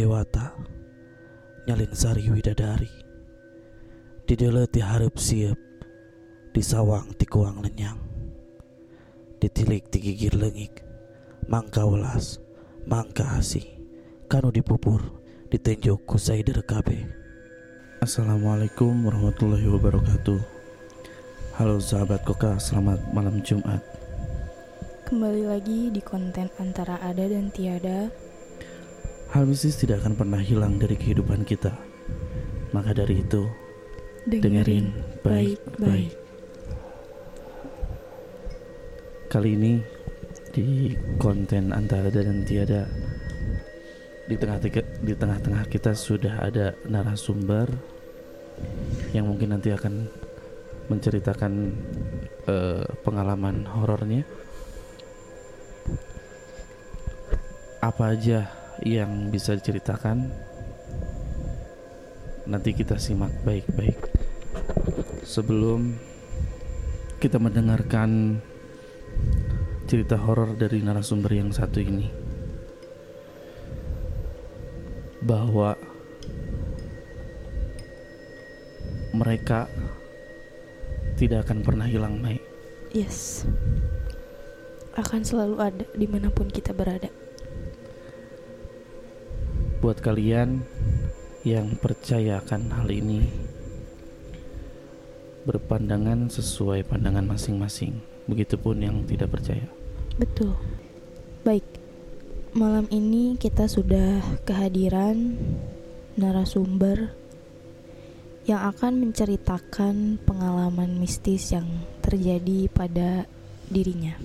dewata Nyalin sari widadari. Didele ti harap siap Di sawang ti kuang lenyang. Ditilik ti gigir lengik Mangka welas Mangka asih Kanu dipupur Ditenjuk ku Saider kabe Assalamualaikum warahmatullahi wabarakatuh. Halo sahabat koka selamat malam Jumat. Kembali lagi di konten antara ada dan tiada. Hal mistis tidak akan pernah hilang dari kehidupan kita. Maka dari itu, dengerin baik-baik. Kali ini di konten antara ada dan tiada di tengah di tengah-tengah kita sudah ada narasumber yang mungkin nanti akan menceritakan uh, pengalaman horornya apa aja yang bisa diceritakan nanti kita simak baik-baik sebelum kita mendengarkan cerita horor dari narasumber yang satu ini bahwa mereka tidak akan pernah hilang Mai. Yes. Akan selalu ada di mana pun kita berada buat kalian yang percaya akan hal ini berpandangan sesuai pandangan masing-masing begitupun yang tidak percaya. Betul. Baik malam ini kita sudah kehadiran narasumber yang akan menceritakan pengalaman mistis yang terjadi pada dirinya.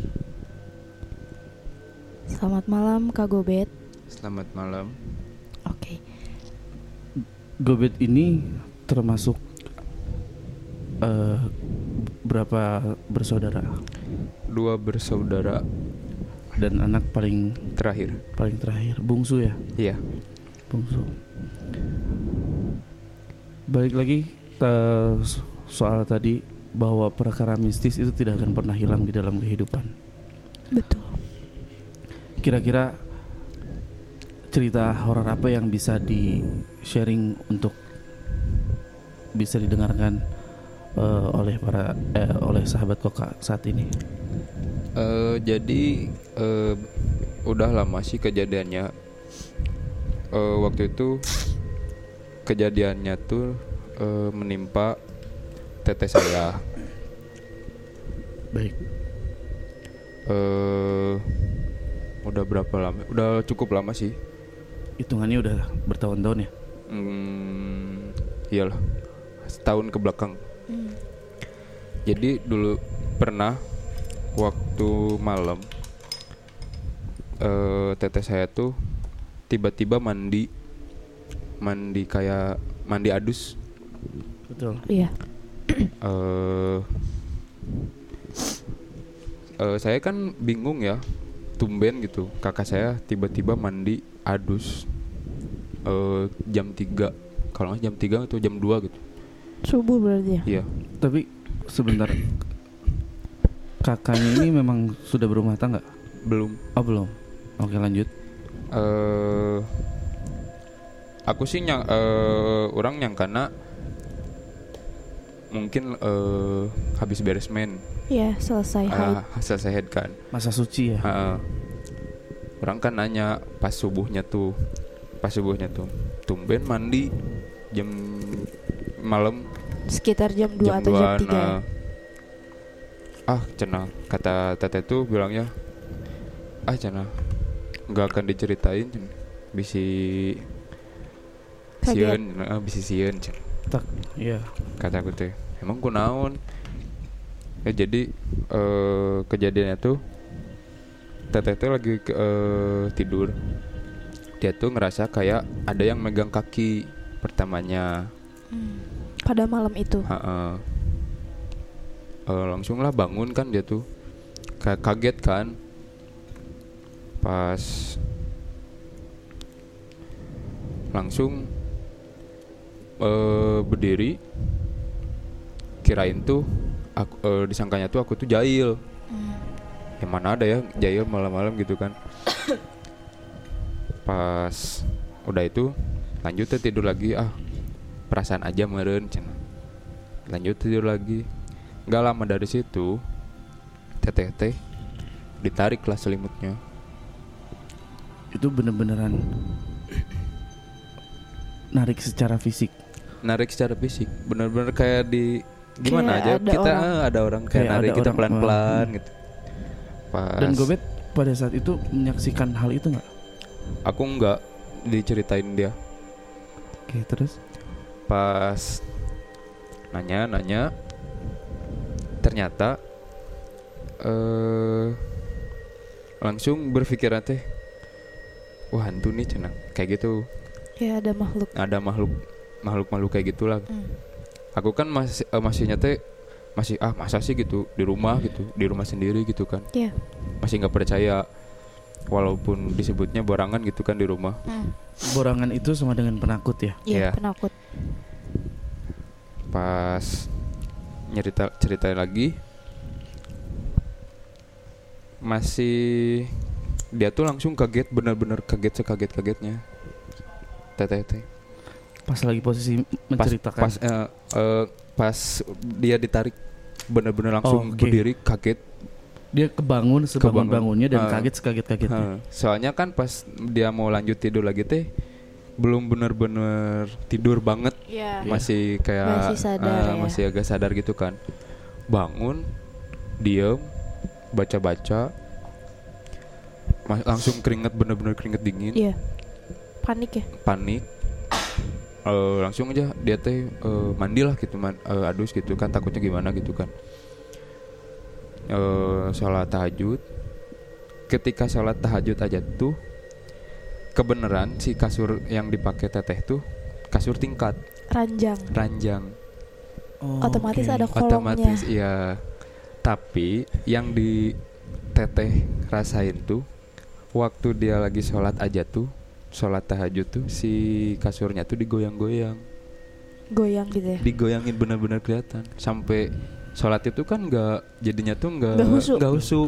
Selamat malam Kak Gobet. Selamat malam. Gobet ini termasuk uh, berapa bersaudara? Dua bersaudara dan anak paling terakhir. Paling terakhir, bungsu ya? Iya. Bungsu. Balik lagi uh, soal tadi bahwa perkara mistis itu tidak akan pernah hilang di dalam kehidupan. Betul. Kira-kira cerita horor apa yang bisa di sharing untuk bisa didengarkan uh, oleh para uh, oleh sahabat koka saat ini? Uh, jadi uh, udah lama sih kejadiannya. Uh, waktu itu kejadiannya tuh uh, menimpa teteh saya. Baik. Uh, udah berapa lama? Udah cukup lama sih hitungannya udah bertahun-tahun ya? Hmm, iyalah setahun ke belakang. Hmm. Jadi dulu pernah waktu malam uh, teteh saya tuh tiba-tiba mandi mandi kayak mandi adus. Betul. Iya. uh, uh, saya kan bingung ya tumben gitu. Kakak saya tiba-tiba mandi adus uh, jam 3 kalau nggak jam 3 atau jam 2 gitu. Subuh berarti ya? Iya. Tapi sebentar kakaknya ini memang sudah berumah tangga? Belum. Oh belum. Oke lanjut. Uh, aku sih nyang uh, orang yang karena mungkin uh, habis beres main ya selesai uh, selesai head kan. Masa suci ya? Uh, orang kan nanya pas subuhnya tuh pas subuhnya tuh tumben mandi jam malam? Sekitar jam 2 jam atau 2, jam 3 nah, ah cena kata tete tuh bilangnya ah cena nggak akan diceritain bisi sieun uh, bisi sieun tak iya. Kata aku tuh emang ku naon ya jadi uh, kejadiannya tuh teteh tuh lagi uh, tidur. Dia tuh ngerasa kayak ada yang megang kaki pertamanya. Hmm. pada malam itu? Ha -ha. Uh, langsung lah bangun kan dia tuh. Kayak kaget kan? Pas langsung uh, berdiri kirain tuh aku, uh, disangkanya tuh aku tuh jahil. Hmm. yang mana ada ya jahil malam-malam gitu kan. Pas udah itu lanjut tidur lagi ah perasaan aja meren cenah. Lanjut tidur lagi. Nggak lama dari situ teteh teh ditarik lah selimutnya. Itu bener-beneran narik secara fisik. narik secara fisik. Bener-bener kayak di gimana Kayak aja ada kita orang. eh, ada orang kayak, narik ada kita orang, pelan-pelan hmm. gitu pas Dan Gobet pada saat itu menyaksikan hal itu nggak? aku nggak diceritain dia Oke, terus? pas nanya nanya ternyata eh langsung berpikiran teh wah hantu nih cenah kayak gitu Ya ada makhluk. ada makhluk makhluk makhluk kayak gitulah Hmm. Aku kan masih eh, masih nyate masih ah masa sih gitu di rumah gitu di rumah sendiri gitu kan Iya. masih nggak percaya walaupun disebutnya borangan gitu kan di rumah Hmm. Borangan itu sama dengan penakut ya? Iya. Iya, penakut. pas nyerita cerita lagi masih dia tuh langsung kaget bener-bener kaget sekaget kagetnya teteh teh Pas lagi posisi pas menceritakan. pas eh, eh, pas dia ditarik bener-bener langsung Oh, oke. berdiri kaget dia kebangun sebangun bangunnya dan Ah. kaget sekaget kagetnya. Heeh. soalnya kan pas dia mau lanjut tidur lagi teh belum bener-bener tidur banget Iya. masih kayak Masih sadar eh, ya. masih agak sadar gitu kan bangun diem baca-baca langsung keringet bener-bener keringet dingin Iya. Panik ya? panik Eh, langsung aja dia teh eh, mandi lah gitu man, eh, adus gitu kan takutnya gimana gitu kan eh sholat tahajud ketika sholat tahajud aja tuh kebenaran si kasur yang dipakai teteh tuh kasur tingkat Ranjang. ranjang Oh, Otomatis oke. ada kolongnya. otomatis iya tapi yang di teteh rasain tuh waktu dia lagi sholat aja tuh sholat tahajud tuh si kasurnya tuh digoyang-goyang Goyang gitu ya. digoyangin benar-benar kelihatan sampai sholat itu kan nggak jadinya tuh nggak Nggak husu.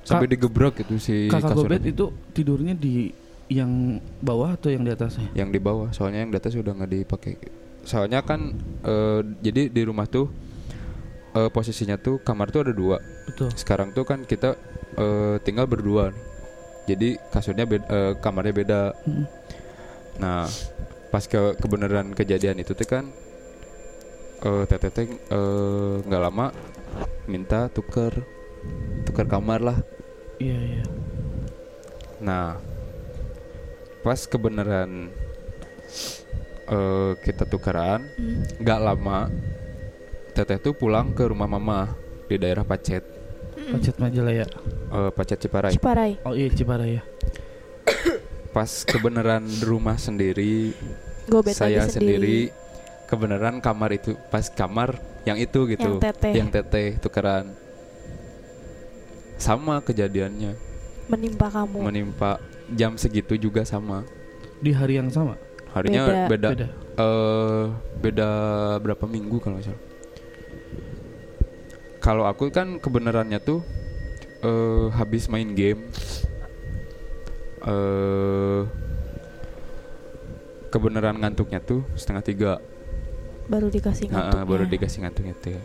sampai digebrak gitu si Kakak kasurnya Gobet itu tidurnya di yang bawah atau yang di atasnya? yang di bawah soalnya yang di atas udah nggak dipakai soalnya kan eh, jadi di rumah tuh eh, posisinya tuh kamar tuh ada dua Betul. sekarang tuh kan kita eh, tinggal berdua nih. Jadi kasurnya beda, eh, kamarnya beda Mm. nah pas ke kebenaran kejadian itu tuh kan eh teteh teh eh, nggak lama minta tuker tuker kamar lah Iya iya. Nah, pas kebenaran eh kita tukeran, Hmm. nggak lama Teteh tuh pulang ke rumah mama di daerah Pacet, Hmm. Pacet Majalaya. eh, Pacet Ciparai. Ciparai. Oh iya Ciparai ya. Pas kebenaran rumah sendiri, Gobet saya lagi sendiri, kebenaran kamar itu pas kamar yang itu gitu, Yang teteh. yang teteh tukeran. Sama kejadiannya, Menimpa kamu. menimpa jam segitu juga sama. Di hari yang sama. Harinya Beda. beda, Beda. eh beda berapa minggu kalau salah. Kalau aku kan kebenarannya tuh eh habis main game eh kebenaran ngantuknya tuh setengah tiga. Baru dikasih Nah, ngantuknya. baru dikasih ngantuknya tuh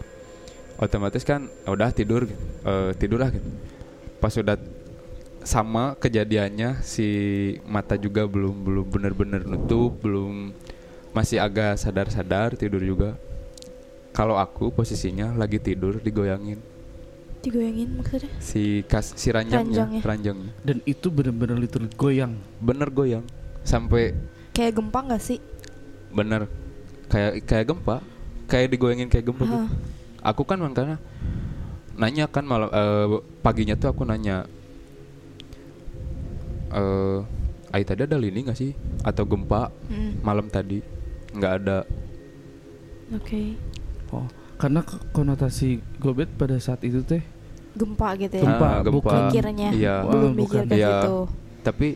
otomatis kan udah tidur eh tidur lah gitu. Pas udah sama kejadiannya si mata juga belum belum bener-bener nutup belum masih agak sadar-sadar tidur juga kalau aku posisinya lagi tidur digoyangin Digoyangin maksudnya? si kas si ranjangnya Ranjangnya. ranjangnya Dan itu benar-benar literally goyang. bener goyang sampai Kayak gempa gak sih? bener kayak kayak gempa kayak digoyangin kayak gempa gitu. Aku kan makanya nanya kan malam eh, paginya tuh aku nanya eh Ai tadi ada lini gak sih atau gempa Mm, malam tadi nggak ada Oke. Oh, karena konotasi Gobet pada saat itu teh Gempa gitu ya. Gempa, Ah, bukan. Pikirnya. iya Belum bukan. mikir Iya. situ. tapi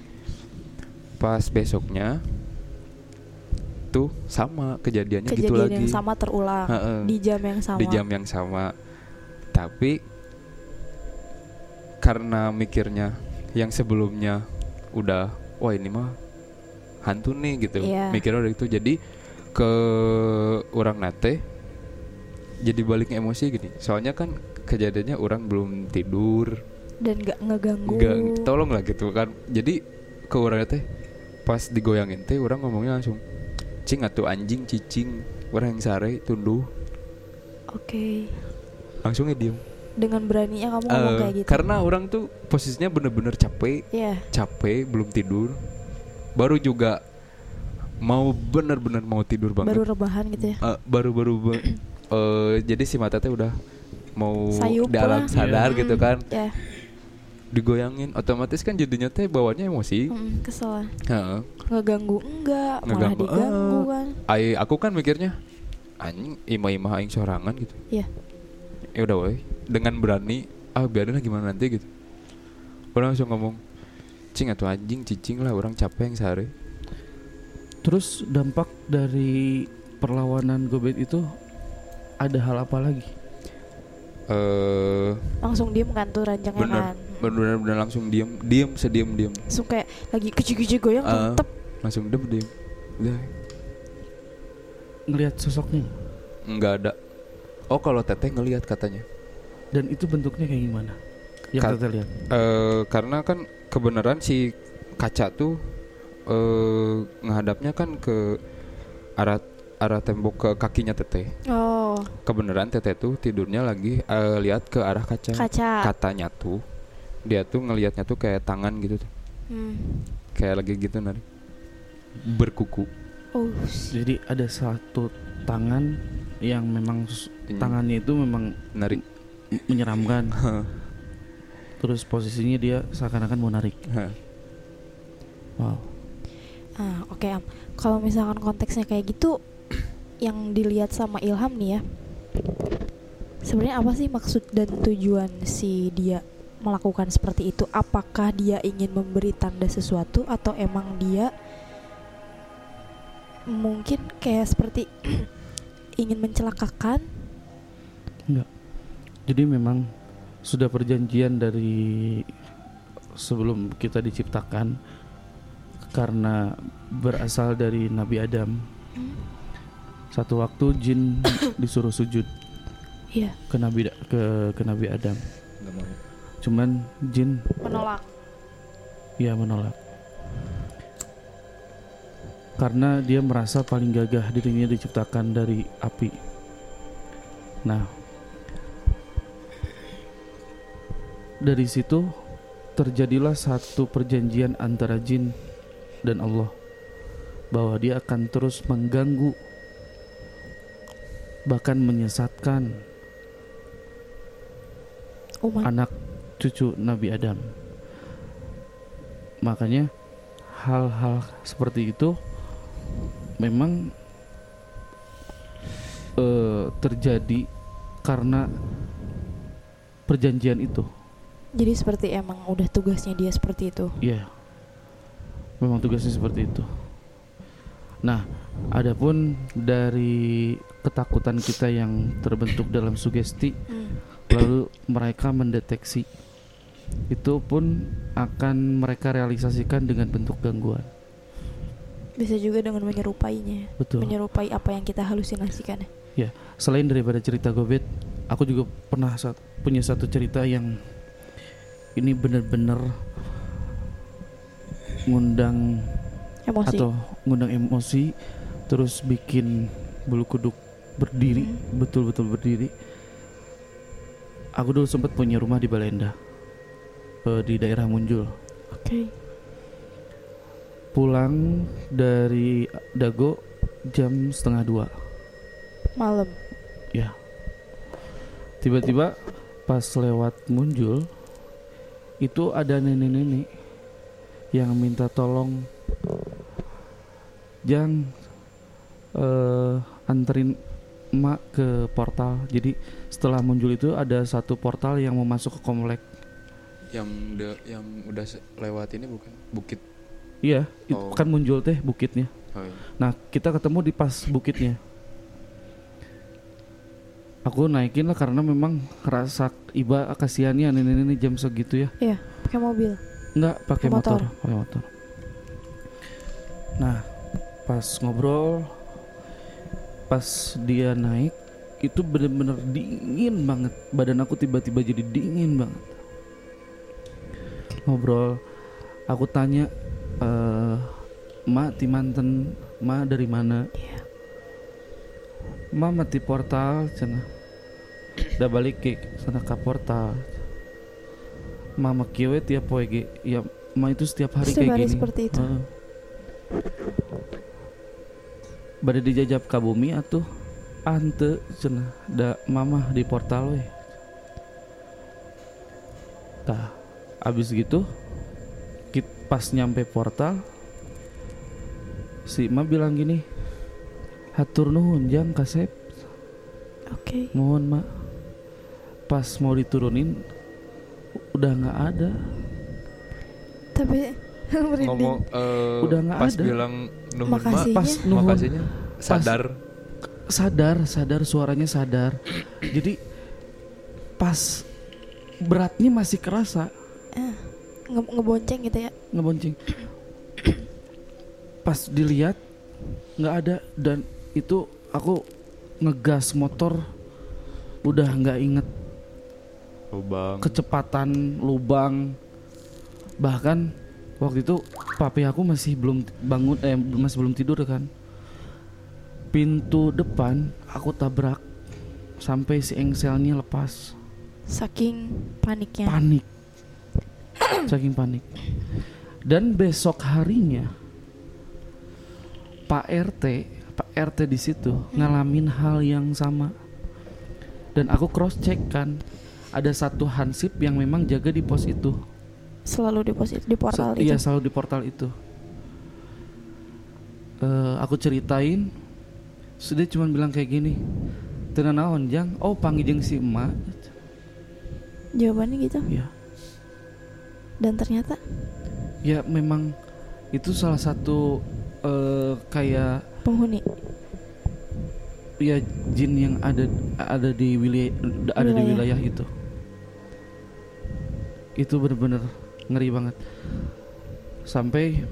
pas besoknya tuh sama kejadiannya gitu Kejadian lagi yang sama terulang Heeh. di jam yang sama. di jam yang sama tapi karena mikirnya yang sebelumnya udah wah ini mah hantu nih gitu Iya. mikirnya udah itu jadi ke orang nate jadi balik emosi gini soalnya kan kejadiannya orang belum tidur Dan gak ngeganggu. nggak tolong lah gitu kan jadi ke orang teh pas digoyangin teh orang ngomongnya langsung cing atau anjing cicing orang yang sare tunduh Oke. langsungnya diem Dengan beraninya kamu ngomong Eh, kayak gitu. karena orang tuh posisinya bener-bener capek Iya. capek belum tidur baru juga mau bener-bener mau tidur banget Baru rebahan gitu ya. Eh, baru-baru be- eh, jadi si mata teh udah mau Sayup di alam lah. sadar Mm, gitu kan Ya. digoyangin otomatis kan jadinya teh bawanya emosi Mm, kesel lah. Heeh. Ngeganggu enggak, malah Ngeganggu, diganggu eh. kan. Ai aku kan mikirnya anjing imah-imah aing sorangan gitu Iya. ya udah woi dengan berani ah biarin lah gimana nanti gitu orang langsung ngomong cing atau anjing cicing lah orang capek yang sehari Terus dampak dari perlawanan Gobet itu ada hal apa lagi? eh Langsung diem kan tuh ranjangnya bener kan. bener bener langsung diem diem sediem diem Langsung kayak lagi kecil-kecil goyang Ah. tetep. langsung diem diem udah Ngelihat sosoknya nggak ada oh kalau teteh ngelihat katanya dan itu bentuknya kayak gimana? Yang Ka- kita lihat. eh karena kan kebenaran si kaca tuh eh ngehadapnya kan ke arah arah tembok ke kakinya teteh Oh, kebenaran teteh tuh tidurnya lagi eh, lihat ke arah kaca. kaca. katanya tuh dia tuh ngelihatnya tuh kayak tangan gitu tuh Hmm. kayak lagi gitu nari berkuku Oh, Jadi ada satu tangan yang memang Hmm. tangannya itu memang nari menyeramkan. Terus posisinya dia seakan-akan mau narik. Wow. Ah, oke Am. Kalau misalkan konteksnya kayak gitu, yang dilihat sama Ilham nih ya, sebenarnya apa sih maksud dan tujuan si dia melakukan seperti itu? Apakah dia ingin memberi tanda sesuatu atau emang dia mungkin kayak seperti ingin mencelakakan? Jadi memang sudah perjanjian dari sebelum kita diciptakan karena berasal dari Nabi Adam. Satu waktu jin disuruh sujud Iya, ke Nabi ke ke Nabi Adam. Cuman jin menolak. ya menolak. Karena dia merasa paling gagah dirinya diciptakan dari api. Nah, dari situ terjadilah satu perjanjian antara jin dan Allah bahwa dia akan terus mengganggu bahkan menyesatkan Umat. anak cucu Nabi Adam. Makanya hal-hal seperti itu memang eh, terjadi karena perjanjian itu. Jadi seperti emang udah tugasnya dia seperti itu. Iya. Memang tugasnya seperti itu. Nah, adapun dari ketakutan kita yang terbentuk dalam sugesti Hmm. lalu mereka mendeteksi itu pun akan mereka realisasikan dengan bentuk gangguan. Bisa juga dengan menyerupainya. Betul. Menyerupai apa yang kita halusinasikan. Selain daripada cerita Gobet, aku juga pernah sat- punya satu cerita yang ini benar-benar ngundang Emosi. atau ngundang emosi terus bikin bulu kuduk berdiri Hmm. betul-betul berdiri aku dulu sempat punya rumah di Balenda eh, di daerah Munjul Oke. pulang dari Dago jam setengah dua Malam. ya tiba-tiba pas lewat Munjul itu ada nenek-nenek yang minta tolong Jang eh anterin emak ke portal jadi setelah Munjul itu ada satu portal yang mau masuk ke komplek yang de, yang udah lewat ini bukan bukit iya itu Oh. kan Munjul teh bukitnya oh, iya. Nah, kita ketemu di pas bukitnya. aku naikin lah karena memang rasa iba kasihannya nenek-nenek jam segitu ya Iya, pakai mobil. Enggak pakai Motor. motor, pakai motor. Nah, pas ngobrol, pas dia naik, itu bener-bener dingin banget. Badan aku tiba-tiba jadi dingin banget. Ngobrol, aku tanya, eh, Ma Timanten, Ma dari mana? Iya. Ma mati portal, cina. Udah balik ke sana ke portal. Mama kiwe tiap poe. Ya, ma itu setiap hari Setiap kayak hari gini. seperti itu. Heeh. Bade dijajab ka bumi atuh ante cenah da mama di portal we. Tah, abis gitu kit pas nyampe portal si Ma bilang gini hatur nuhun jang kasep Oke. mohon mak pas mau diturunin udah nggak ada Tapi. ngomong eh, Udah nggak pas ada. bilang nuhun mak Makasihnya. pas nuhun. makasihnya sadar. Sadar sadar suaranya sadar. Jadi pas beratnya masih kerasa. Eh, nge- ngebonceng gitu ya. ngebonceng. Pas dilihat nggak ada. Dan itu aku ngegas motor. Udah nggak inget. Lubang. Kecepatan lubang. Bahkan waktu itu papi aku masih belum bangun eh masih belum tidur kan. Pintu depan aku tabrak sampai si engselnya lepas. Saking paniknya. panik. Saking panik. Dan besok harinya Pak RT Pak RT di situ ngalamin hal yang sama. Dan aku cross check kan ada satu hansip yang memang jaga di pos itu Selalu di pos di portal Se- itu. Iya selalu di portal itu. Eh, aku ceritain, sudah cuma bilang kayak gini. Tenan naon jang, oh panggil si emak. Jawabannya gitu. Ya, Dan ternyata ya memang itu salah satu eh, kayak penghuni. ya jin yang ada ada di wilayah ada di Wilayah. wilayah itu. Itu bener-bener ngeri banget. Sampai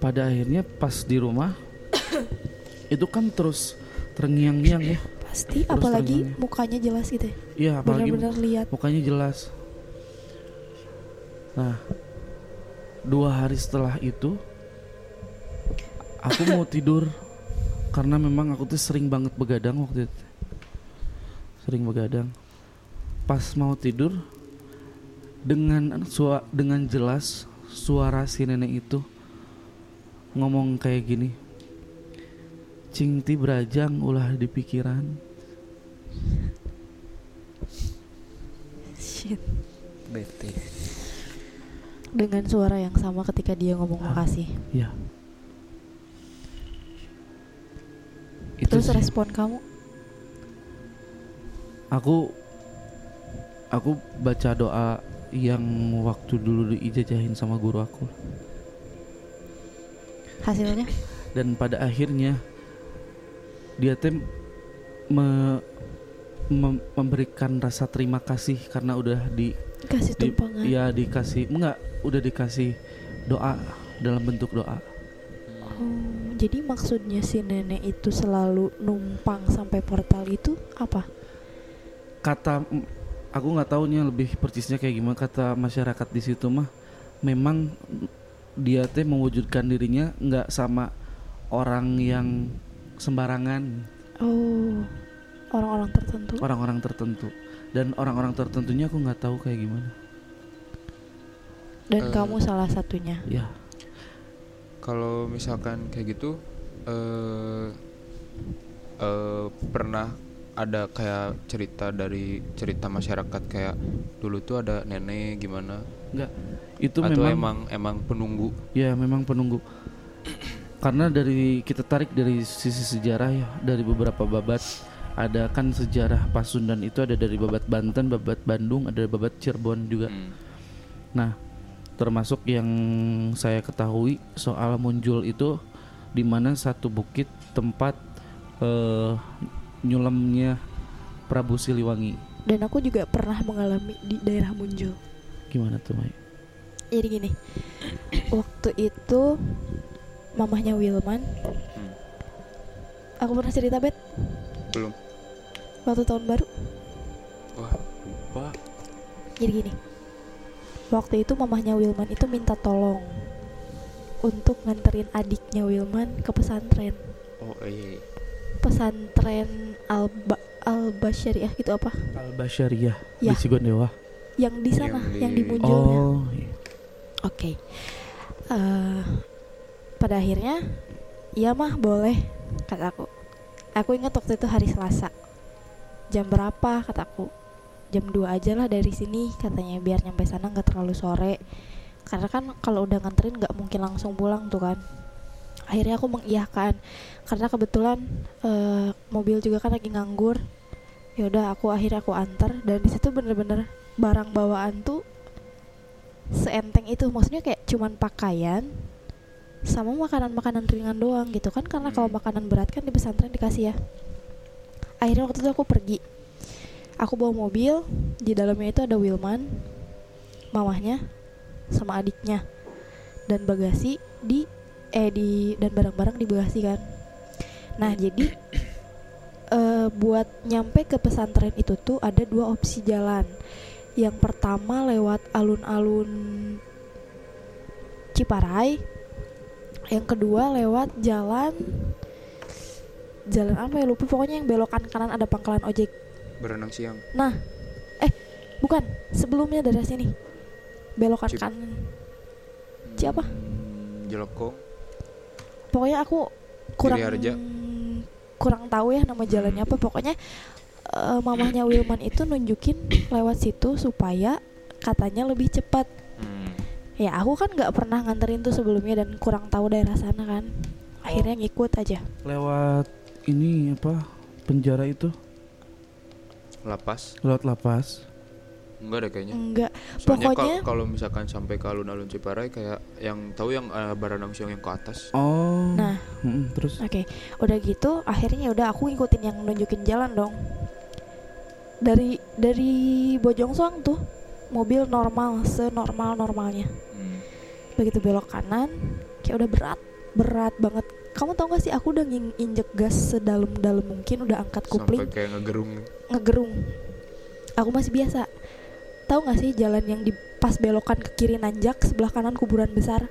pada akhirnya pas di rumah itu kan terus terngiang-ngiang ya. Pasti Terus apalagi mukanya jelas gitu ya. Iya, apalagi Benar-benar lihat. mukanya jelas. Nah, dua hari setelah itu, aku mau tidur karena memang aku tuh sering banget begadang waktu itu. Sering begadang. Pas mau tidur, dengan sua dengan jelas suara si nenek itu ngomong kayak gini. Cingti berajang ulah di pikiran. Shit. bete Dengan suara yang sama ketika dia ngomong makasih. Ya. Itu Terus sih. respon kamu? aku aku baca doa yang waktu dulu diijajahin sama guru aku Hasilnya? dan pada akhirnya dia tem me- mem- memberikan rasa terima kasih karena udah di, Kasih di ya dikasih enggak udah dikasih doa dalam bentuk doa Oh, jadi maksudnya si nenek itu selalu numpang sampai portal itu apa? kata aku nggak tahunya lebih persisnya kayak gimana kata masyarakat di situ mah memang dia teh mewujudkan dirinya nggak sama orang yang sembarangan Oh, orang-orang tertentu. orang-orang tertentu dan orang-orang tertentunya aku nggak tahu kayak gimana Dan Eh. kamu salah satunya. ya kalau misalkan kayak gitu eh eh, pernah ada kayak cerita dari cerita masyarakat kayak dulu tuh ada nenek gimana nggak itu atau memang emang emang penunggu ya memang penunggu karena dari kita tarik dari sisi sejarah ya dari beberapa babat ada kan sejarah Pasundan itu ada dari babat Banten, babat Bandung, ada babat Cirebon juga. Hmm. Nah, termasuk yang saya ketahui soal muncul itu di mana satu bukit tempat eh, nyulamnya Prabu Siliwangi. dan aku juga pernah mengalami di daerah Munjul Gimana tuh, Mai? jadi gini waktu itu mamahnya Wilman Hmm. aku pernah cerita bet Belum. waktu tahun baru Wah, lupa. jadi gini waktu itu mamahnya Wilman itu minta tolong untuk nganterin adiknya Wilman ke pesantren Oh, iya. Pesantren Alba Alba Syariah gitu apa Al Basyariah Ya. di Cigondewa. yang di sana Yang yang, di- di Munjulnya Oh, iya. Oke. Eh, pada akhirnya, iya mah boleh kataku. Aku ingat waktu itu hari Selasa. Jam berapa kataku? Jam 2 aja lah dari sini katanya biar nyampe sana nggak terlalu sore. Karena kan kalau udah nganterin nggak mungkin langsung pulang tuh kan. Akhirnya aku mengiyakan. Karena kebetulan eh, mobil juga kan lagi nganggur. Ya udah aku akhirnya aku antar. Dan di situ bener-bener barang bawaan tuh seenteng itu. Maksudnya kayak cuman pakaian sama makanan-makanan ringan doang gitu kan. Karena kalau Hmm. makanan berat kan di pesantren dikasih ya. Akhirnya waktu itu aku pergi. Aku bawa mobil di dalamnya itu ada Wilman mamahnya sama adiknya dan bagasi di eh di dan barang-barang di bagasi kan nah jadi eh, buat nyampe ke pesantren itu tuh ada dua opsi jalan yang pertama lewat alun-alun Ciparai. Yang kedua lewat jalan jalan apa ya lupa pokoknya yang belokan kanan ada pangkalan ojek. Berenang siang. Nah, eh bukan sebelumnya dari sini belokan Cip- kanan. Siapa? Hmm, Jelokong. Pokoknya aku kurang Harja. kurang tahu ya nama jalannya apa. Pokoknya eh, mamahnya Wilman itu nunjukin lewat situ supaya katanya lebih cepat. Hmm. Ya aku kan nggak pernah nganterin tuh sebelumnya dan kurang tahu daerah sana kan. Akhirnya ngikut aja. Lewat ini apa? Penjara itu Lapas. lewat lapas. Enggak ada kayaknya. Enggak. Soalnya Pokoknya- kalau misalkan sampai ke alun-alun Ciparai kayak yang tahu yang uh, Baranang Siang yang ke atas. Oh. Nah. Mm-mm, terus Oke, udah gitu akhirnya udah aku ngikutin yang nunjukin jalan dong. Dari dari Bojongsoang tuh mobil normal, senormal normalnya. Hmm. Begitu belok kanan, kayak udah berat, berat banget. Kamu tau gak sih aku udah nging- injek gas sedalam-dalam mungkin udah angkat Sampai kupling, kayak ngegerung. ngegerung. Aku masih biasa. Tahu gak sih jalan yang di pas belokan ke kiri nanjak sebelah kanan kuburan besar?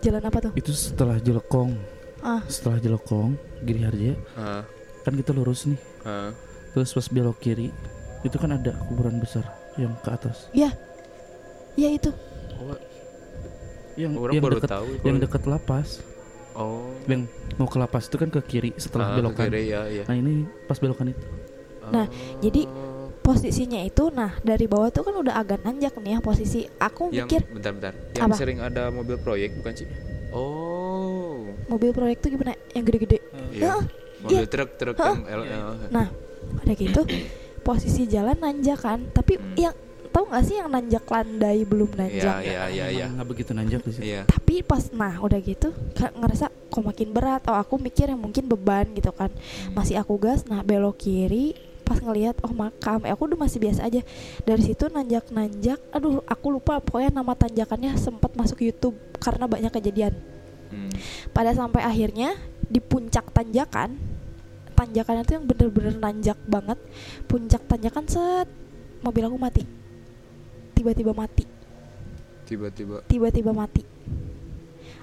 Jalan apa tuh? itu setelah Jelekong. Ah. Setelah Jelekong, Giri Harja, Ah, kan kita lurus nih. ah. Terus pas belok kiri, itu kan ada kuburan besar yang ke atas. Ya itu. Oh, Yang orang yang baru dekat tahu. yang dekat lapas. Oh. Yang mau ke lapas itu kan ke kiri setelah Ah, ke belokan. kiri, ya, ya. Nah, ini pas belokan itu. Nah, jadi. Posisinya itu, nah dari bawah tuh kan udah agak nanjak nih ya posisi. Aku yang mikir bentar-bentar. Yang Apa? sering ada mobil proyek bukan sih? Oh. mobil proyek tuh gimana? Yang gede-gede. Iya. Heeh, Mobil iya. truk truk yang L L. Nah, ada gitu. Posisi jalan nanjak kan, tapi Hmm. yang tahu nggak sih yang nanjak landai belum Iya, nanjak? iya, iya, iya. Nggak begitu nanjak di situ. Iya. Tapi pas nah udah gitu kayak ngerasa kok makin berat. Oh aku mikir yang mungkin beban gitu kan. Masih aku gas, nah belok kiri pas ngelihat oh makam. Eh, aku udah masih biasa aja. Dari situ nanjak nanjak aduh aku lupa pokoknya nama tanjakannya sempat masuk YouTube karena banyak kejadian. Hmm. pada sampai akhirnya di puncak tanjakan tanjakannya tuh yang bener-bener nanjak banget puncak tanjakan set mobil aku mati. Tiba-tiba mati. Tiba-tiba. tiba-tiba mati.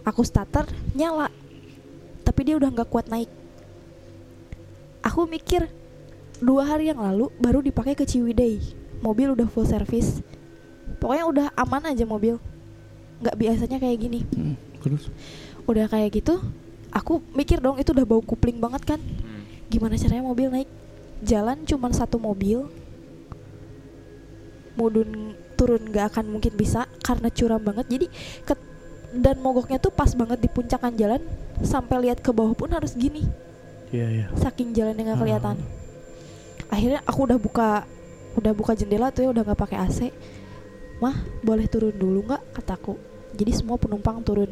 Aku starter nyala. Tapi dia udah nggak kuat naik. Aku mikir dua hari yang lalu baru dipakai ke Ciwidey. Mobil udah full service. Pokoknya udah aman aja mobil. Nggak biasanya kayak gini. Hmm, terus? Udah kayak gitu aku mikir dong itu udah bau kupling banget kan? Hmm. gimana caranya mobil naik? Jalan cuman satu mobil. Mudun turun gak akan mungkin bisa karena curam banget. Jadi ke- dan mogoknya tuh pas banget di puncakan jalan sampai lihat ke bawah pun harus gini. Iya iya. saking jalan nggak Ah. kelihatan akhirnya aku udah buka udah buka jendela tuh ya udah nggak pakai AC mah boleh turun dulu nggak? Kataku. Jadi semua penumpang turun.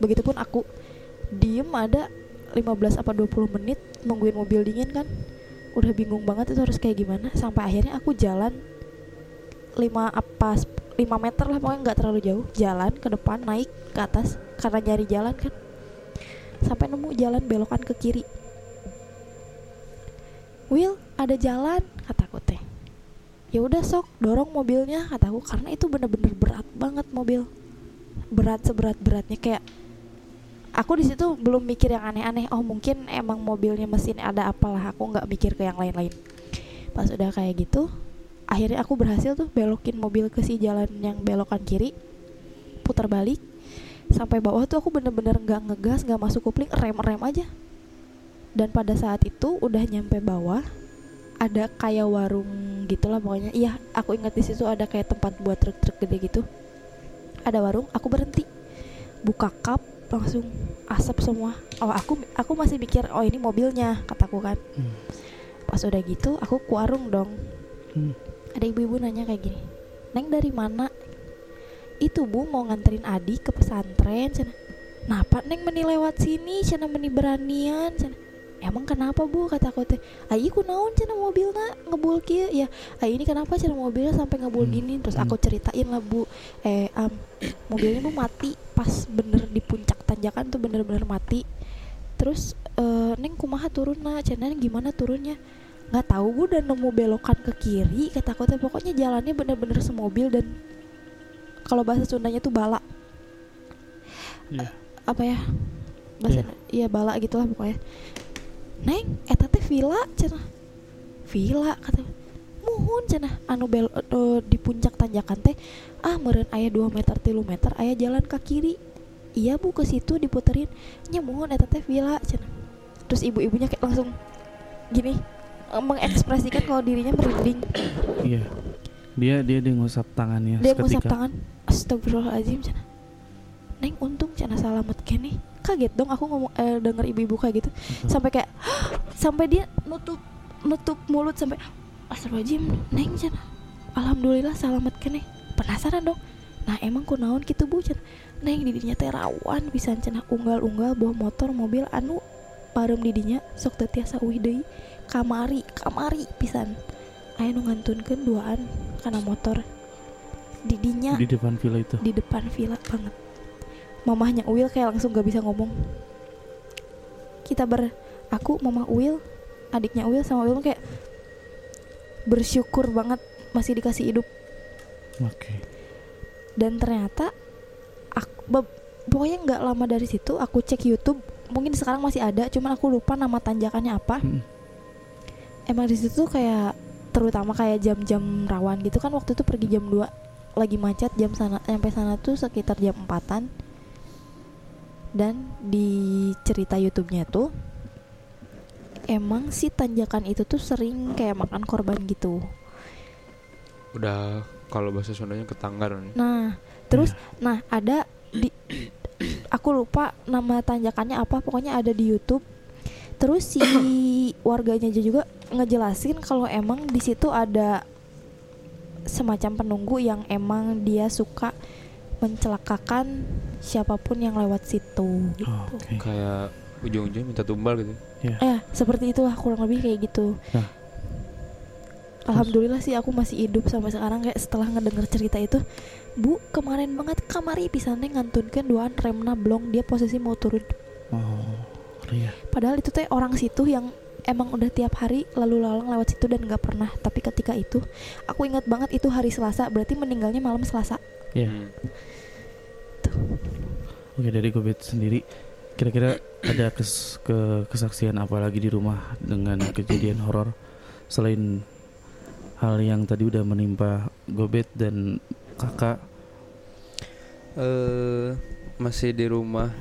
Begitupun aku. Diem ada 15 apa 20 menit nungguin mobil dingin kan. Udah bingung banget itu harus kayak gimana. Sampai akhirnya aku jalan 5 apa 5 meter lah pokoknya nggak terlalu jauh. Jalan ke depan naik ke atas karena nyari jalan kan. Sampai nemu jalan belokan ke kiri Will ada jalan kataku teh. Ya udah sok dorong mobilnya kataku karena itu bener-bener berat banget mobil. Berat seberat beratnya kayak aku di situ belum mikir yang aneh-aneh. Oh mungkin emang mobilnya mesin ada apalah aku nggak mikir ke yang lain-lain. Pas udah kayak gitu akhirnya aku berhasil tuh belokin mobil ke si jalan yang belokan kiri putar balik. Sampai bawah tuh aku bener-bener nggak ngegas nggak masuk kupling rem rem aja dan pada saat itu udah nyampe bawah ada kayak warung gitulah pokoknya. Iya aku ingat di situ ada kayak tempat buat truk-truk gede gitu. Ada warung aku berhenti. Buka kap langsung asap semua. Oh aku aku masih mikir oh ini mobilnya kataku kan. Hmm. pas udah gitu aku ke warung dong. Hmm. ada ibu-ibu nanya kayak gini neng dari mana? Itu bu mau nganterin Adi ke pesantren cina Napa neng meni lewat sini? Cina meni beranian cina Emang kenapa bu? kata aku teh. Ayi ku naon cina mobilnya ngebul kieu ya Ayi ini kenapa cina mobilnya sampai ngebul Hmm. gini Terus Hmm. aku ceritain lah bu. Eh am, mobilnya bu mati pas bener di puncak tanjakan tuh bener-bener mati. Terus eh, neng kumaha turun nah cina "Neng gimana turunnya? Nggak tahu gue udah nemu belokan ke kiri kata aku teh. Pokoknya jalannya bener-bener semobil dan kalau bahasa Sundanya tuh bala. Iya. apa ya? Bahasa iya bala gitulah pokoknya neng eta teh villa cenah. Villa kata muhun cenah anu bel eh, di puncak tanjakan teh ah meren ayah 2 meter tilu meter ayah jalan ke kiri. Iya bu ke situ diputerin. Nya muhun eta teh villa cenah. Terus ibu-ibunya kayak langsung gini eh, mengekspresikan kalau dirinya merinding. Iya. Dia dia dia ngusap tangannya dia ngusap tangan. Astagfirullahaladzim cina neng untung cina selamat kene kaget dong aku ngomong eh, denger ibu-ibu kayak gitu. Sampai kayak sampai dia nutup nutup mulut sampai astagfirullahaladzim neng cina alhamdulillah selamat kene penasaran dong. Nah emang kunaon gitu bu cina neng didinya teh rawan bisa cina unggal-unggal bawa motor mobil anu parem didinya sok teu tiasa uih deui. Kamari kamari pisan. Aya nu ngantunkeun duaan karena motor. Didinya di depan villa itu. di depan villa banget mamahnya Uil kayak langsung gak bisa ngomong kita ber aku mama Uil adiknya Uil sama Uil kayak bersyukur banget masih dikasih hidup Oke. dan ternyata aku pokoknya nggak lama dari situ aku cek YouTube mungkin sekarang masih ada cuman aku lupa nama tanjakannya apa Mm. emang di situ kayak terutama kayak jam-jam rawan gitu kan waktu itu pergi jam 2 lagi macet jam sana sampai sana tuh sekitar jam 4-an dan di cerita YouTube-nya tuh emang si tanjakan itu tuh sering kayak makan korban gitu. Udah kalau bahasa Sundanya ketanggar nih. Nah, terus nah ada di aku lupa nama tanjakannya apa, pokoknya ada di YouTube. Terus si warganya juga ngejelasin kalau emang di situ ada semacam penunggu yang emang dia suka mencelakakan siapa pun yang lewat situ gitu. Oh, Oke. Kayak ujung-ujungnya minta tumbal gitu. Eh, seperti itulah kurang lebih kayak gitu. Nah. Alhamdulillah sih aku masih hidup sampai sekarang kayak setelah ngedenger cerita itu. Bu, kemarin banget kamari pisannya ngantunkeun duaan remna blong dia posisi mau turun. Oh. Iya. Padahal itu teh orang situ yang emang udah tiap hari lalu lalang lewat situ dan nggak pernah. Tapi ketika itu aku ingat banget itu hari Selasa, berarti meninggalnya malam Selasa. Iya. Hmm. Oke dari Gobet sendiri kira-kira ada kes, ke, kesaksian apa lagi di rumah dengan kejadian horor selain hal yang tadi udah menimpa Gobet dan kakak Eh masih di rumah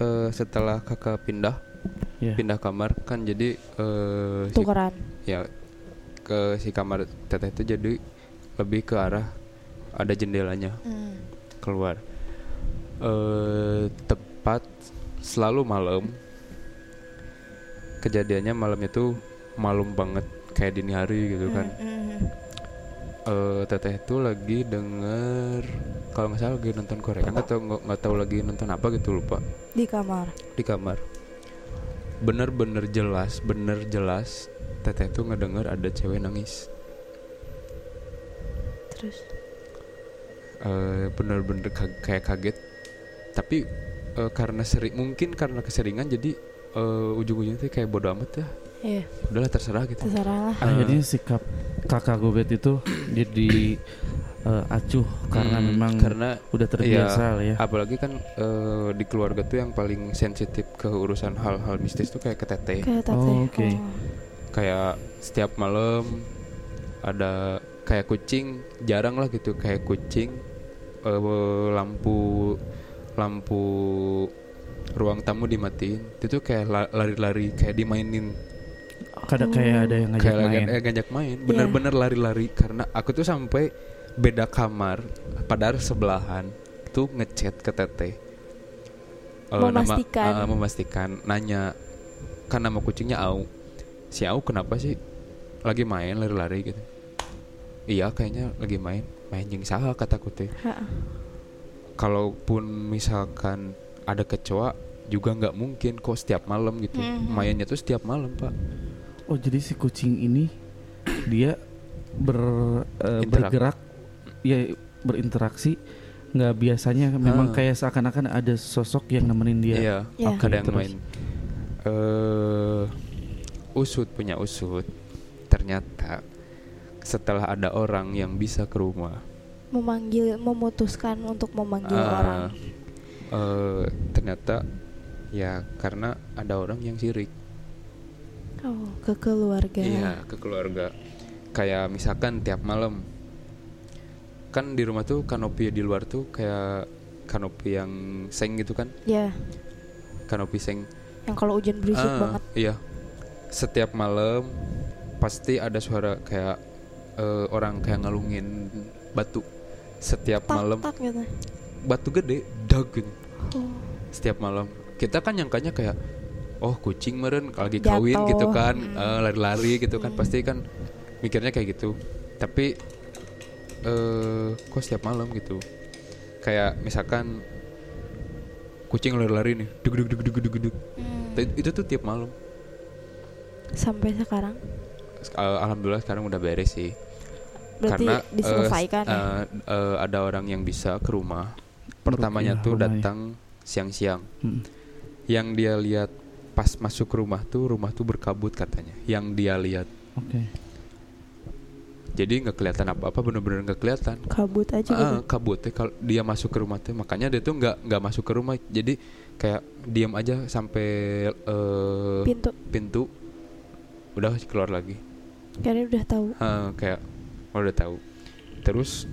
eh setelah kakak pindah ya pindah kamar kan jadi eh si, Tukeran. ya ke si kamar teteh itu jadi lebih ke arah ada jendelanya Hmm. keluar eh tepat selalu malam kejadiannya malam itu malam banget kayak dini hari gitu kan Hmm, hmm, eh teteh itu lagi denger kalau nggak salah lagi nonton Korea nggak tahu nggak nggak tahu lagi nonton apa gitu lupa Di kamar. di kamar bener-bener jelas bener jelas teteh tuh ngedenger ada cewek nangis. Terus? Eh, bener-bener ka- kayak kaget. Tapi eh, karena sering mungkin karena keseringan jadi eh, ujung-ujungnya tuh kayak bodo amat ya. Iya, udahlah terserah gitu. Terserah lah. Akhirnya sikap kakak Gobet itu jadi eh, acuh karena Hmm, memang karena udah terbiasa lah ya. apalagi kan eh, di keluarga tuh yang paling sensitif ke urusan hal-hal mistis tuh kayak ke teteh Kayak tete. Oh, oke. kayak setiap malam ada kayak kucing jarang lah gitu kayak kucing eh, lampu lampu ruang tamu dimatiin itu tuh kayak la- lari-lari kayak dimainin Kadang kayak ada yang ngajak kayak main. eh, ngajak main bener-bener lari-lari karena aku tuh sampai beda kamar padahal sebelahan tuh ngechat ke teteh Eh, Memastikan. eh, memastikan. Nanya kan nama kucingnya Au. Si Au kenapa sih? Lagi main lari-lari gitu. Iya kayaknya lagi main. Main jeung saha kataku teh kalaupun misalkan ada kecoa juga nggak mungkin kok setiap malam gitu. Mhm. mainnya tuh setiap malam pak. Oh jadi si kucing ini dia ber Interak. bergerak ya berinteraksi nggak biasanya memang Ah. kayak seakan-akan ada sosok yang nemenin dia. Iya, Iya. ada yang Terus? main. Eh, usut punya usut. Ternyata setelah ada orang yang bisa ke rumah, Memanggil, memutuskan untuk memanggil ah, orang. eh, ternyata ya karena ada orang yang sirik. Oh, ke keluarga. Iya, ke keluarga. Kayak misalkan tiap malam kan di rumah tuh kanopi di luar tuh kayak kanopi yang seng gitu kan, Ya, kanopi seng yang kalau hujan berisik Ah, banget. Iya. Setiap malam pasti ada suara kayak eh, orang kayak ngalungin batu. Setiap Tak, malam tak gitu. batu gede dag gitu. Oh. Setiap malam. Kita kan nyangkanya kayak oh kucing meren lagi Jatuh. kawin gitu kan, Mm. eh, lari-lari gitu kan. Mm. Pasti kan mikirnya kayak gitu. Tapi eh kok setiap malam gitu. Kayak misalkan kucing lari-lari nih, dug dug dug dug dug dug. Hmm. Itu tuh tiap malam. Sampai sekarang Sek- eh, alhamdulillah sekarang udah beres sih berarti karena eh, diselesaikan ya. eh, eh, ada orang yang bisa ke rumah pertamanya Rukiah tuh rumahnya. datang siang-siang Hmm. yang dia lihat pas masuk ke rumah tuh rumah tuh berkabut katanya yang dia lihat Oke. Jadi nggak kelihatan apa-apa bener-bener nggak kelihatan Kabut aja Ah, gitu. kabut ya kalau dia masuk ke rumah tuh makanya dia tuh nggak nggak masuk ke rumah jadi kayak diam aja sampai eh, Pintu. pintu udah keluar lagi Kayaknya udah tahu. Ah, kayak oh, udah tahu. Terus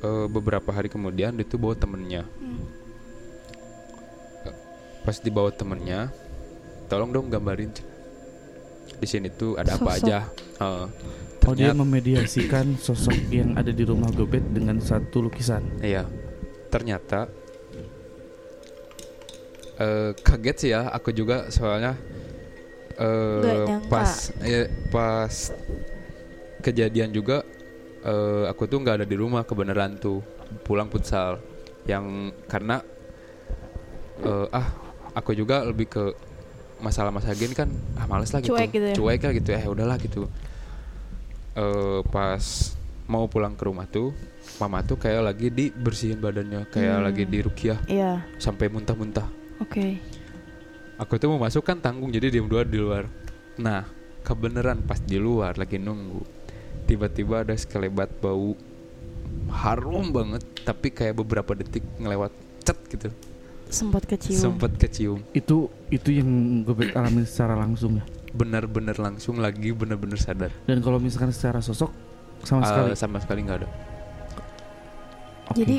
eh, beberapa hari kemudian dia tuh bawa temennya. Hmm. Pas dibawa temennya, tolong dong gambarin di sini tuh ada apa Sosok. aja. Ah, Oh dia ternyata- memediasikan sosok yang ada di rumah Gobet dengan satu lukisan. Iya. Ternyata eh kaget sih ya aku juga soalnya eh nyangka. pas eh, pas kejadian juga eh aku tuh nggak ada di rumah kebenaran tuh pulang futsal yang karena eh ah aku juga lebih ke masalah-masalah gini kan ah males lah gitu Cuek gitu ya? cuek lah gitu ya udahlah gitu eh pas mau pulang ke rumah tuh mama tuh kayak lagi dibersihin badannya kayak Hmm. lagi di rukiah Iya. sampai muntah-muntah Oke. aku tuh mau masuk kan tanggung jadi diem dua di luar nah kebenaran pas di luar lagi nunggu tiba-tiba ada sekelebat bau harum banget tapi kayak beberapa detik ngelewat cet gitu Sempat kecium. sempet kecium Itu itu yang Gobet alami secara langsung ya. Bener-bener langsung lagi bener-bener sadar Dan kalau misalkan secara sosok sama Ah, sekali. sama sekali nggak ada Oke. Jadi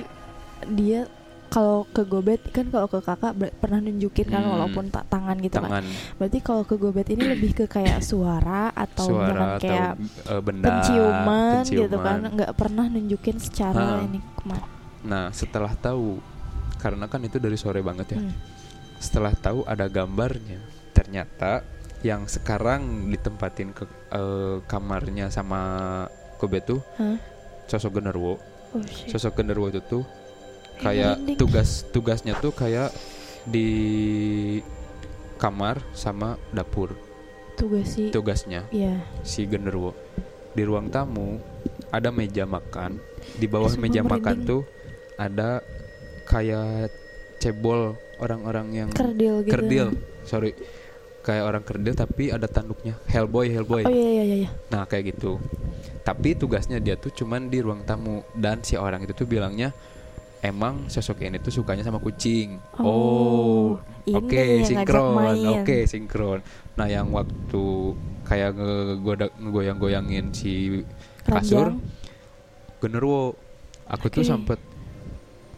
dia kalau ke Gobet kan kalau ke kakak ber- pernah nunjukin kan Hmm. walaupun tak tangan gitu kan. tangan Berarti kalau ke Gobet ini lebih ke kayak suara atau suara atau kayak eh, benda penciuman, gitu kan, penciuman. nggak pernah nunjukin secara Ah. ini ke mana. nah setelah tahu karena kan itu dari sore banget ya Hmm. setelah tahu ada gambarnya ternyata yang sekarang ditempatin ke eh, kamarnya sama Kobe tuh Hah? sosok genderuwo Oh shit. sosok genderuwo itu tuh Kayak merinding. tugas tugasnya tuh kayak di kamar sama dapur tugas sih tugasnya Iya si genderuwo di ruang tamu ada meja makan di bawah Sumpah meja makan merinding. tuh ada kayak cebol orang-orang yang kerdil gitu kerdil sorry kayak orang kerdil tapi ada tanduknya. Hellboy Hellboy. Oh iya iya iya, iya. Nah kayak gitu. Tapi tugasnya dia tuh cuman di ruang tamu. Dan si orang itu tuh bilangnya emang sosok ini tuh sukanya sama kucing. Oh, ini oke ngajak sinkron oke sinkron. Nah yang waktu kayak ngegoyang-goyangin si kasur Ranjang. genderuwo aku tuh Oke. sempet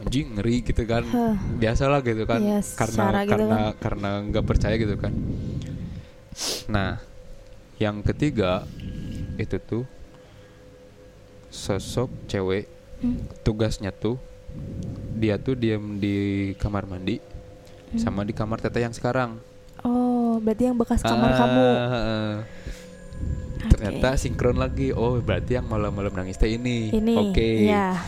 anjing ngeri gitu kan Hah. biasalah gitu kan Iya, karena gitu karena kan. karena nggak percaya gitu kan nah yang ketiga itu tuh sosok cewek Hmm. tugasnya tuh dia tuh diam di kamar mandi Hmm. sama di kamar teteh yang sekarang oh berarti yang bekas kamar Ah, kamu ah. Ternyata sinkron lagi oh berarti yang malam-malam nangis teh ini ini oke ya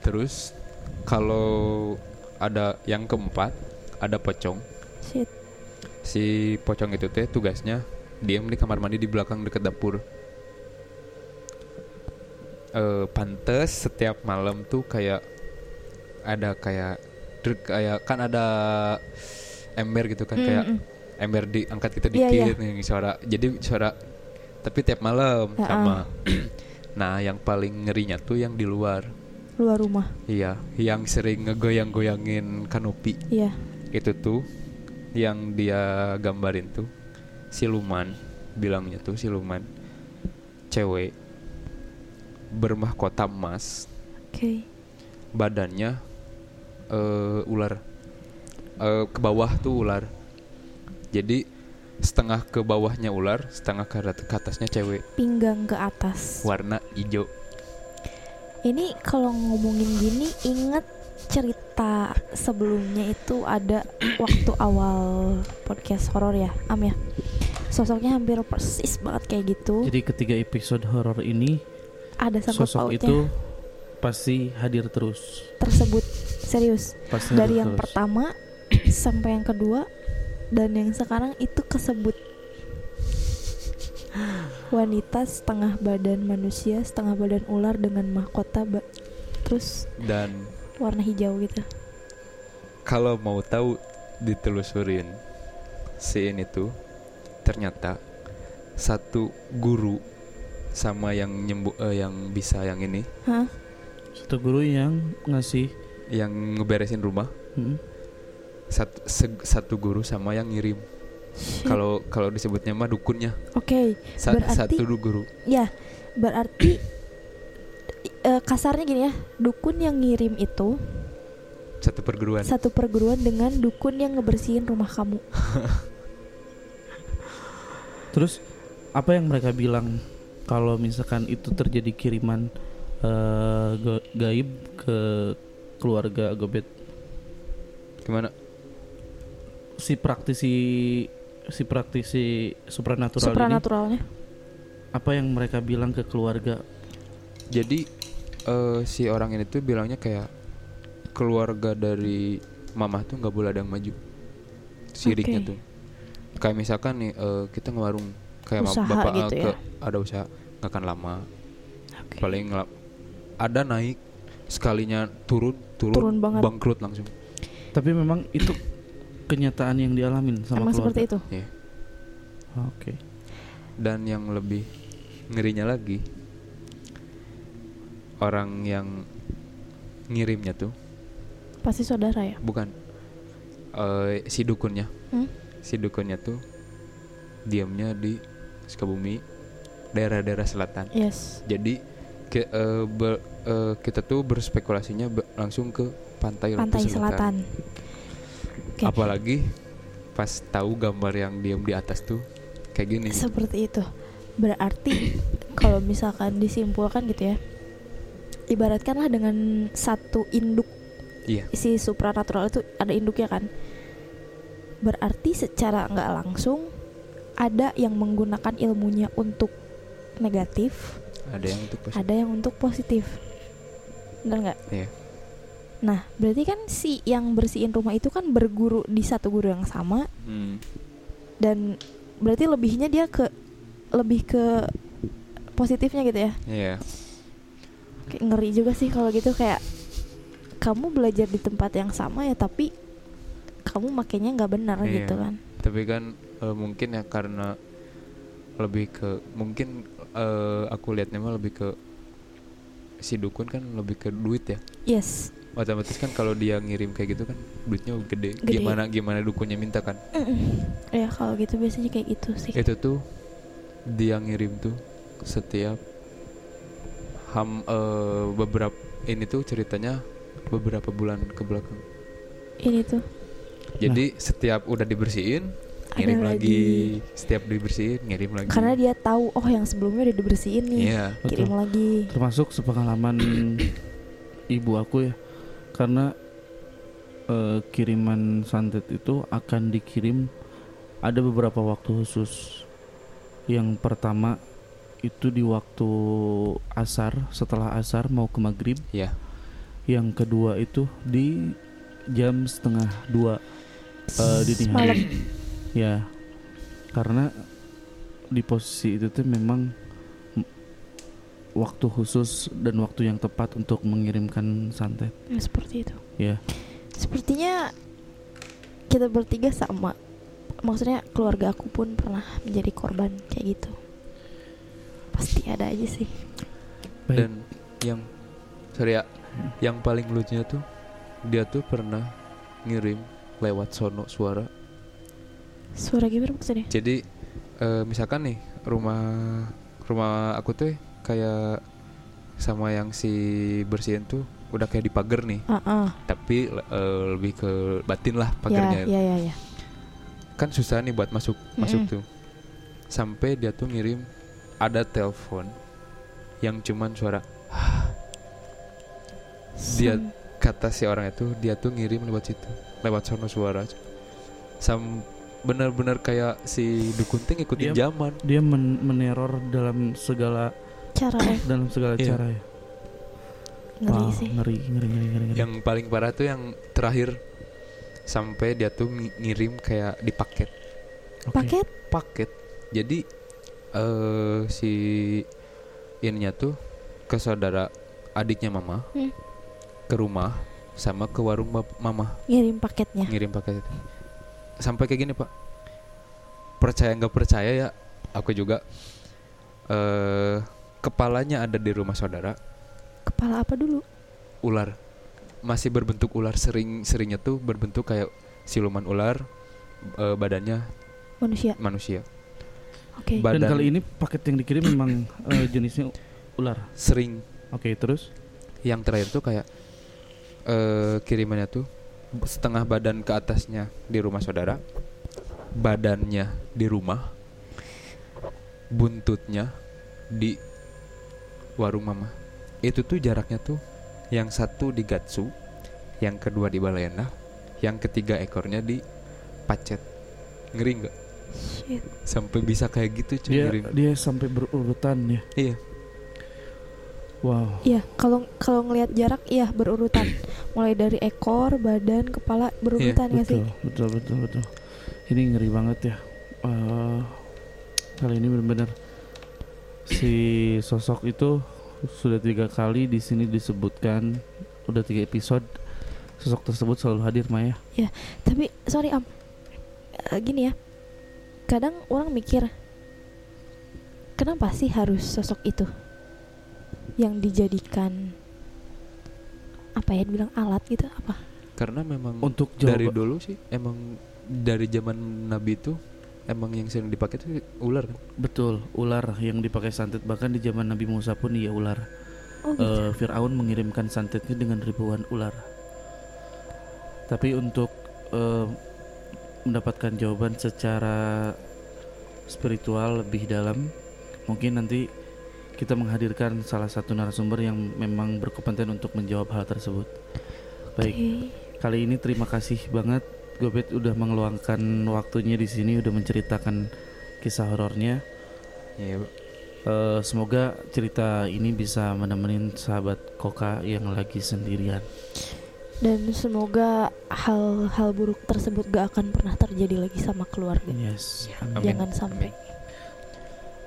terus kalau ada yang keempat ada pocong. Shit. Si pocong itu teh tugasnya diam di kamar mandi di belakang deket dapur. Eh pantes setiap malam tuh kayak ada kayak kayak kan ada ember gitu kan kayak Mm-mm. ember diangkat kita Iya, dikit nih suara. Jadi suara tapi tiap malam sama. Nah yang paling ngerinya tuh yang di luar luar rumah. Iya yang sering ngegoyang-goyangin kanopi iya. Itu tuh yang dia gambarin tuh siluman bilangnya tuh siluman cewek bermahkota emas. Oke. Badannya eh ular. Eh, ke bawah tuh ular. Jadi setengah ke bawahnya ular setengah ke atasnya cewek. Pinggang ke atas. Warna hijau ini kalau ngomongin gini inget cerita sebelumnya itu ada waktu awal podcast horor ya Am ya sosoknya hampir persis banget kayak gitu Jadi ketiga episode horor ini ada sosok pautnya itu pasti hadir terus. tersebut serius Pasti dari yang terus. pertama sampai yang kedua dan yang sekarang itu kesebut wanita setengah badan manusia setengah badan ular dengan mahkota ba- terus dan warna hijau gitu. kalau mau tahu ditelusurin si ini tuh ternyata satu guru sama yang nyembuh eh, yang bisa yang ini. Hah? Satu guru yang ngasih yang ngeberesin rumah. Hmm, satu se- satu guru sama yang ngirim. Kalau kalau disebutnya mah dukunnya. Oke, Sa- Berarti- satu guru. ya berarti eh, kasarnya gini ya, dukun yang ngirim itu satu perguruan. satu perguruan dengan dukun yang ngebersihin rumah kamu. Terus apa yang mereka bilang kalau misalkan itu terjadi kiriman ga- gaib ke keluarga Gobet? gimana? Si praktisi si praktisi supranatural, ini Supranaturalnya. apa yang mereka bilang ke keluarga? jadi eh, si orang ini tuh bilangnya kayak keluarga dari mama tuh nggak boleh ada yang maju siriknya Oke. tuh kayak misalkan nih eh, kita ngewarung kayak Usaha bapak gitu eh, ya. ke- ada usaha nggak akan lama Oke. paling ada naik sekalinya turun turun, Turun banget. bangkrut langsung Tapi memang itu kenyataan yang dialamin sama Emang keluarga. seperti itu. ya Oke. dan yang lebih ngerinya lagi orang yang ngirimnya tuh Pasti saudara ya. bukan eh, si dukunnya Hmm? si dukunnya tuh diamnya di Sukabumi daerah-daerah selatan Yes. jadi ke, eh, ber- eh, kita tuh berspekulasinya be- langsung ke pantai Pantai Lampung Selatan. Oke. apalagi pas tahu gambar yang diam di atas tuh kayak gini Seperti itu. Berarti kalau misalkan disimpulkan gitu ya. Ibaratkanlah dengan satu induk iya si supranatural itu ada induknya kan. Berarti secara nggak langsung ada yang menggunakan ilmunya untuk negatif, ada yang untuk positif ada yang untuk positif. Benar nggak? Iya. Nah, berarti kan si yang bersihin rumah itu kan berguru di satu guru yang sama, Hmm, dan berarti lebihnya dia ke lebih ke positifnya gitu ya Iya. kayak ngeri juga sih kalau gitu kayak kamu belajar di tempat yang sama ya tapi kamu makainya nggak benar Iya. gitu kan Tapi kan eh, mungkin ya karena lebih ke mungkin eh, aku lihatnya mah lebih ke si dukun kan lebih ke duit ya. yes Otomatis kan kalau dia ngirim kayak gitu kan duitnya gede. Gede. Gimana gimana dukunnya minta kan? ya kalau gitu biasanya kayak gitu sih Itu tuh dia ngirim tuh setiap ham eh, beberapa ini tuh ceritanya beberapa bulan ke belakang. ini tuh Jadi setiap udah dibersihin ngirim lagi. lagi. setiap dibersihin ngirim lagi. karena dia tahu oh yang sebelumnya udah dibersihin nih Iya. kirim Betul. lagi termasuk sepengalaman ibu aku ya karena eh, kiriman santet itu akan dikirim ada beberapa waktu khusus. Yang pertama itu di waktu asar setelah asar mau ke maghrib. Iya. yang kedua itu di jam setengah dua eh, dini hari ya karena di posisi itu tuh memang waktu khusus dan waktu yang tepat untuk mengirimkan santet. Ya, seperti itu. Ya. Sepertinya kita bertiga sama. Maksudnya keluarga aku pun pernah menjadi korban kayak gitu. Pasti ada aja sih. Baik. Dan yang sorry ya, yang paling lucunya tuh dia tuh pernah ngirim lewat sono suara. suara gimana maksudnya? Jadi eh, misalkan nih rumah rumah aku tuh kayak sama yang si bersihin tuh udah kayak di pagar nih, ah ah. tapi eh, lebih ke batin lah ya pagarnya. ya ya ya Kan susah nih buat masuk masuk Mm-mm. tuh. Sampai dia tuh ngirim ada telepon yang cuman suara Dia- kata si orang itu dia tuh ngirim lewat situ lewat sono suara sam benar-benar kayak si dukun ting ikutin Dia- zaman dia men- meneror dalam segala cara eh dalam segala Iya. cara ya. Ngeri Wow, sih. ngeri ngeri ngeri ngeri, ngeri. yang paling parah tuh yang terakhir sampai dia tuh ngi- ngirim kayak di paket. Oke. paket? Paket. Jadi eh si ininya tuh ke saudara adiknya mama Hmm. ke rumah sama ke warung mama. Ngirim paketnya? Ngirim paket sampai kayak gini pak. Percaya nggak percaya ya aku juga eh kepalanya ada di rumah saudara. Kepala apa dulu? Ular. Masih berbentuk ular sering seringnya tuh berbentuk kayak siluman ular eh, badannya manusia. manusia. Oke. Ba- dan kali ini paket yang dikirim memang eh, jenisnya ular. Sering. Oke terus? Yang terakhir tuh kayak eh kirimannya tuh setengah badan ke atasnya di rumah saudara badannya di rumah buntutnya di warung mama. Itu tuh jaraknya tuh yang satu di Gatsu yang kedua di Balena yang ketiga ekornya di Pacet. Ngeri nggak? Shit. sampai bisa kayak gitu cuy dia dia sampai berurutan ya? Iya. Wow. Iya, kalau kalau ngelihat jarak iya berurutan. Mulai dari ekor, badan, kepala berurutan ya sih? betul betul betul betul. Ini ngeri banget ya. Eh, kali ini benar-benar si sosok itu sudah tiga kali di sini disebutkan udah tiga episode sosok tersebut selalu hadir Maya Tapi sorry Am. Eh, gini ya. Kadang orang mikir kenapa sih harus sosok itu yang dijadikan apa ya dibilang alat gitu apa? karena memang untuk dari dulu sih emang dari zaman Nabi itu emang yang sering dipakai tuh ular kan betul ular yang dipakai santet bahkan di zaman Nabi Musa pun iya ular Oh gitu. Eh, Fir'aun mengirimkan santetnya dengan ribuan ular. Tapi untuk eh, mendapatkan jawaban secara spiritual lebih dalam, mungkin nanti kita menghadirkan salah satu narasumber yang memang berkompeten untuk menjawab hal tersebut. Baik, Oke. kali ini terima kasih banget Gobet udah mengeluangkan waktunya di sini udah menceritakan kisah horornya. iya Eh, semoga cerita ini bisa menemenin sahabat Koka yang lagi sendirian. dan semoga hal-hal buruk tersebut gak akan pernah terjadi lagi sama keluarga Yes. Amin. Amin. jangan sampai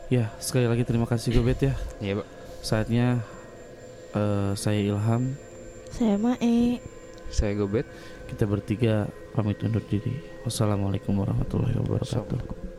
Ya, sekali lagi terima kasih Gobet ya. Iya, Pak. Saatnya eh, saya Ilham, saya Mae Saya Gobet. kita bertiga pamit undur diri. Wassalamualaikum warahmatullahi wabarakatuh.